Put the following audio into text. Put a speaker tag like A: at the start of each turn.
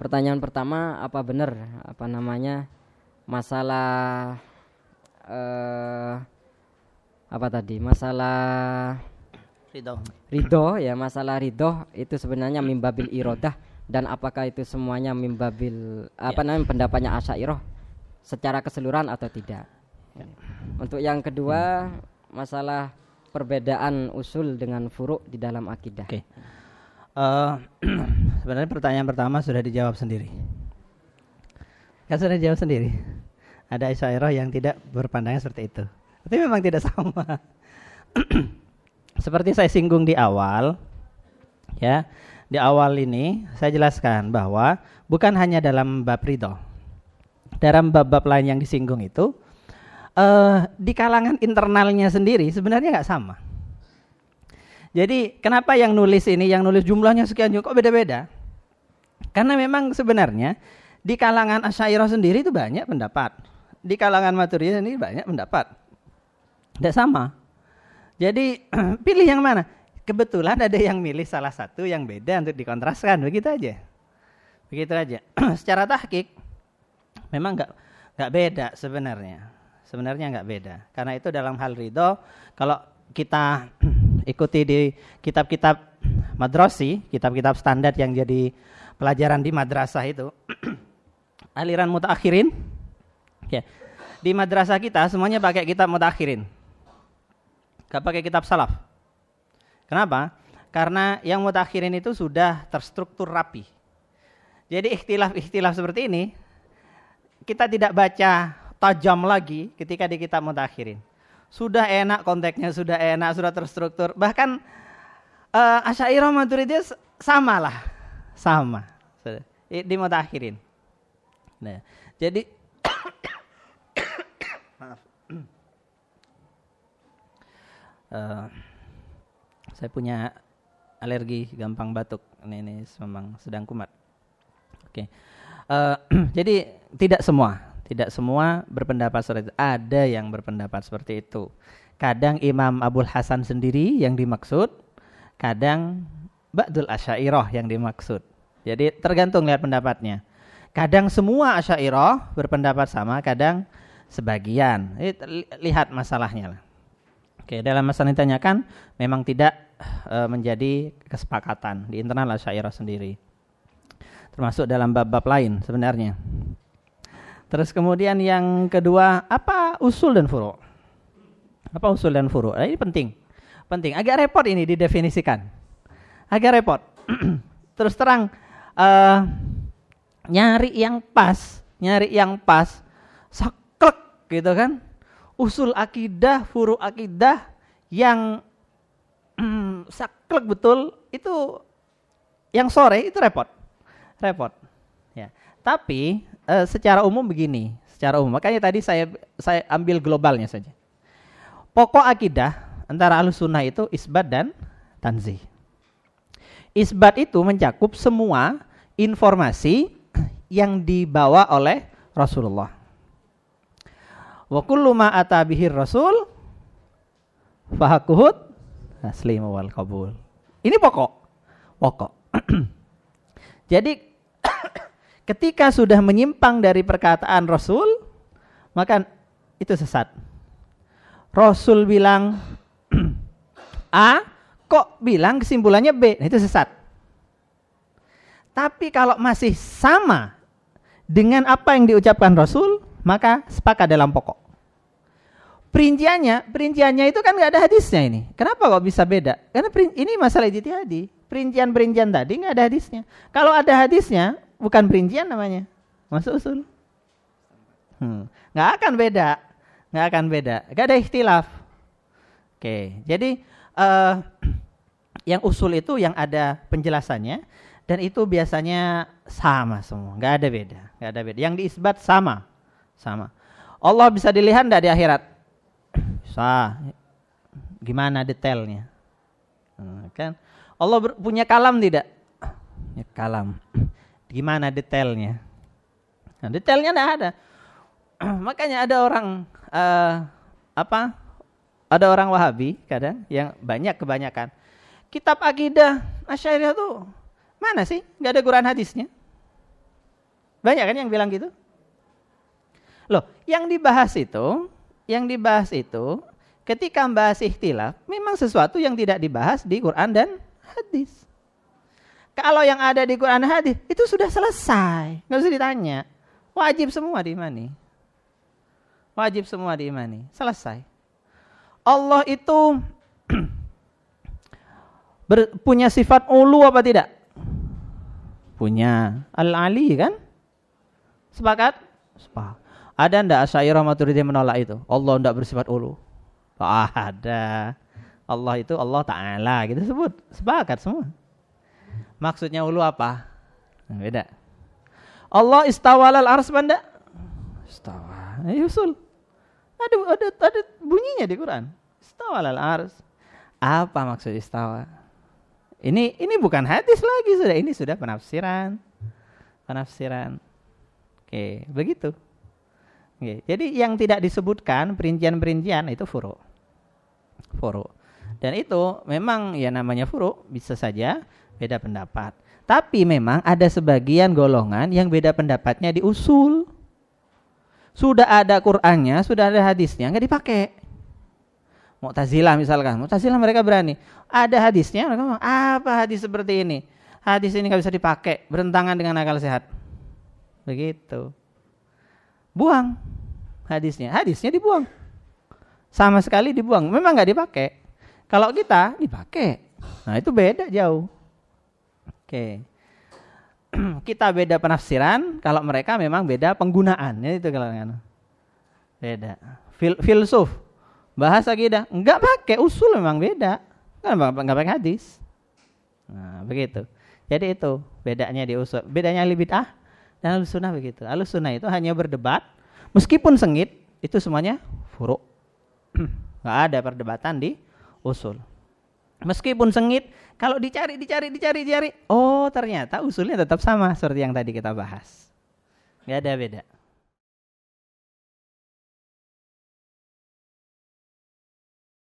A: pertanyaan pertama apa benar apa namanya masalah eh apa tadi masalah
B: Ridho.
A: ridho ya masalah ridho itu sebenarnya mimbabil irodah dan apakah itu semuanya mimbabil apa namanya pendapatnya asyairah secara keseluruhan atau tidak untuk yang kedua masalah perbedaan usul dengan furuk di dalam akidah
B: Oke. Eh, sebenarnya pertanyaan pertama sudah dijawab sendiri. Kan sudah dijawab sendiri. Ada Isyairah yang tidak berpandangan seperti itu. Tapi memang tidak sama. seperti saya singgung di awal, ya, di awal ini saya jelaskan bahwa bukan hanya dalam bab ridho, dalam bab-bab lain yang disinggung itu, eh di kalangan internalnya sendiri sebenarnya nggak sama. Jadi kenapa yang nulis ini, yang nulis jumlahnya sekian kok beda-beda? Karena memang sebenarnya di kalangan Asyairah sendiri itu banyak pendapat. Di kalangan Maturidiyah sendiri banyak pendapat. Tidak sama. Jadi pilih yang mana? Kebetulan ada yang milih salah satu yang beda untuk dikontraskan, begitu aja. Begitu aja. Secara tahkik memang nggak nggak beda sebenarnya. Sebenarnya nggak beda. Karena itu dalam hal ridho, kalau kita ikuti di kitab-kitab madrasi, kitab-kitab standar yang jadi pelajaran di madrasah itu, aliran mutakhirin, ya, di madrasah kita semuanya pakai kitab mutakhirin, gak pakai kitab salaf. Kenapa? Karena yang mutakhirin itu sudah terstruktur rapi. Jadi ikhtilaf-ikhtilaf seperti ini kita tidak baca tajam lagi ketika di kitab mutakhirin. Sudah enak konteksnya, sudah enak, sudah terstruktur. Bahkan uh, Asyairah Maturidiyah sama lah. Sama. Di mutakhirin. Nah, jadi maaf. Uh, saya punya alergi gampang batuk. Ini, ini memang sedang kumat. Oke. Okay. Uh, jadi tidak semua, tidak semua berpendapat seperti itu. Ada yang berpendapat seperti itu. Kadang Imam Abdul Hasan sendiri yang dimaksud, kadang Ba'dul Asyairah yang dimaksud. Jadi tergantung lihat pendapatnya. Kadang semua Asyairah berpendapat sama, kadang sebagian. Lihat masalahnya lah. Oke, dalam masalah yang ditanyakan memang tidak e, menjadi kesepakatan di internal Asyairah sendiri. Termasuk dalam bab-bab lain sebenarnya. Terus kemudian yang kedua, apa usul dan furu? Apa usul dan furu? Nah, ini penting. Penting. Agak repot ini didefinisikan. Agak repot. Terus terang uh, nyari yang pas, nyari yang pas, saklek gitu kan. Usul akidah, furu akidah yang saklek betul itu yang sore itu repot. Repot. Ya. Tapi uh, secara umum begini, secara umum. Makanya tadi saya saya ambil globalnya saja. Pokok akidah antara sunnah itu isbat dan tanzih. Isbat itu mencakup semua informasi yang dibawa oleh Rasulullah. Wa kullu ma rasul fahakuhut taslim wal qabul. Ini pokok. Pokok. Jadi ketika sudah menyimpang dari perkataan Rasul, maka itu sesat. Rasul bilang A, kok bilang kesimpulannya B, nah itu sesat. Tapi kalau masih sama dengan apa yang diucapkan Rasul, maka sepakat dalam pokok. Perinciannya, perinciannya itu kan nggak ada hadisnya ini. Kenapa kok bisa beda? Karena ini masalah ijtihadi. Perincian-perincian tadi nggak ada hadisnya. Kalau ada hadisnya, bukan perincian namanya, masuk usul. Hmm, nggak akan beda, nggak akan beda. Gak ada ikhtilaf. Oke, jadi uh, yang usul itu yang ada penjelasannya dan itu biasanya sama semua, nggak ada beda, nggak ada beda. Yang diisbat sama, sama. Allah bisa dilihat tidak di akhirat? Bisa. Gimana detailnya? Hmm, kan? Allah punya kalam tidak? Ya, kalam. Gimana detailnya? Nah, detailnya tidak ada. Makanya ada orang uh, apa? Ada orang Wahabi kadang yang banyak kebanyakan kitab akidah Asy'ariyah tuh mana sih? Gak ada Quran hadisnya. Banyak kan yang bilang gitu? Loh, yang dibahas itu, yang dibahas itu ketika membahas ikhtilaf memang sesuatu yang tidak dibahas di Quran dan hadis. Kalau yang ada di Quran hadis itu sudah selesai, nggak usah ditanya. Wajib semua diimani. Wajib semua diimani. Selesai. Allah itu punya sifat ulu apa tidak? Punya. Al-Ali kan? Sepakat? Sepakat. Ada ndak Asy'ariyah Maturidi menolak itu? Allah ndak bersifat ulu. Oh, ada. Allah itu Allah Ta'ala gitu sebut. Sepakat semua. Maksudnya ulu apa? Nah, beda. Allah istawalal ars benda? Istawa. Eh, usul. Ada, ada, ada bunyinya di Quran. Istawalal ars. Apa maksud istawa? Ini ini bukan hadis lagi sudah. Ini sudah penafsiran. Penafsiran. Oke, begitu. Oke, jadi yang tidak disebutkan perincian-perincian itu furu. Furu. Dan itu memang ya namanya furu bisa saja beda pendapat. Tapi memang ada sebagian golongan yang beda pendapatnya di usul. Sudah ada Qur'annya, sudah ada hadisnya, nggak dipakai. Mu'tazilah misalkan, Mu'tazilah mereka berani. Ada hadisnya, mereka ngomong, apa hadis seperti ini? Hadis ini nggak bisa dipakai, bertentangan dengan akal sehat. Begitu. Buang hadisnya, hadisnya dibuang. Sama sekali dibuang, memang nggak dipakai. Kalau kita dipakai, nah itu beda jauh. Oke. kita beda penafsiran, kalau mereka memang beda penggunaan. Ya itu kalau kan. Beda. Fil filsuf Bahasa kita enggak pakai usul memang beda. Kan enggak pakai hadis. Nah, begitu. Jadi itu bedanya di usul. Bedanya ahli bid'ah dan ahli sunnah begitu. Ahli sunnah itu hanya berdebat meskipun sengit itu semuanya furu. Enggak ada perdebatan di usul. Meskipun sengit, kalau dicari, dicari, dicari, dicari, oh ternyata usulnya tetap sama seperti yang tadi kita bahas. Enggak ada beda.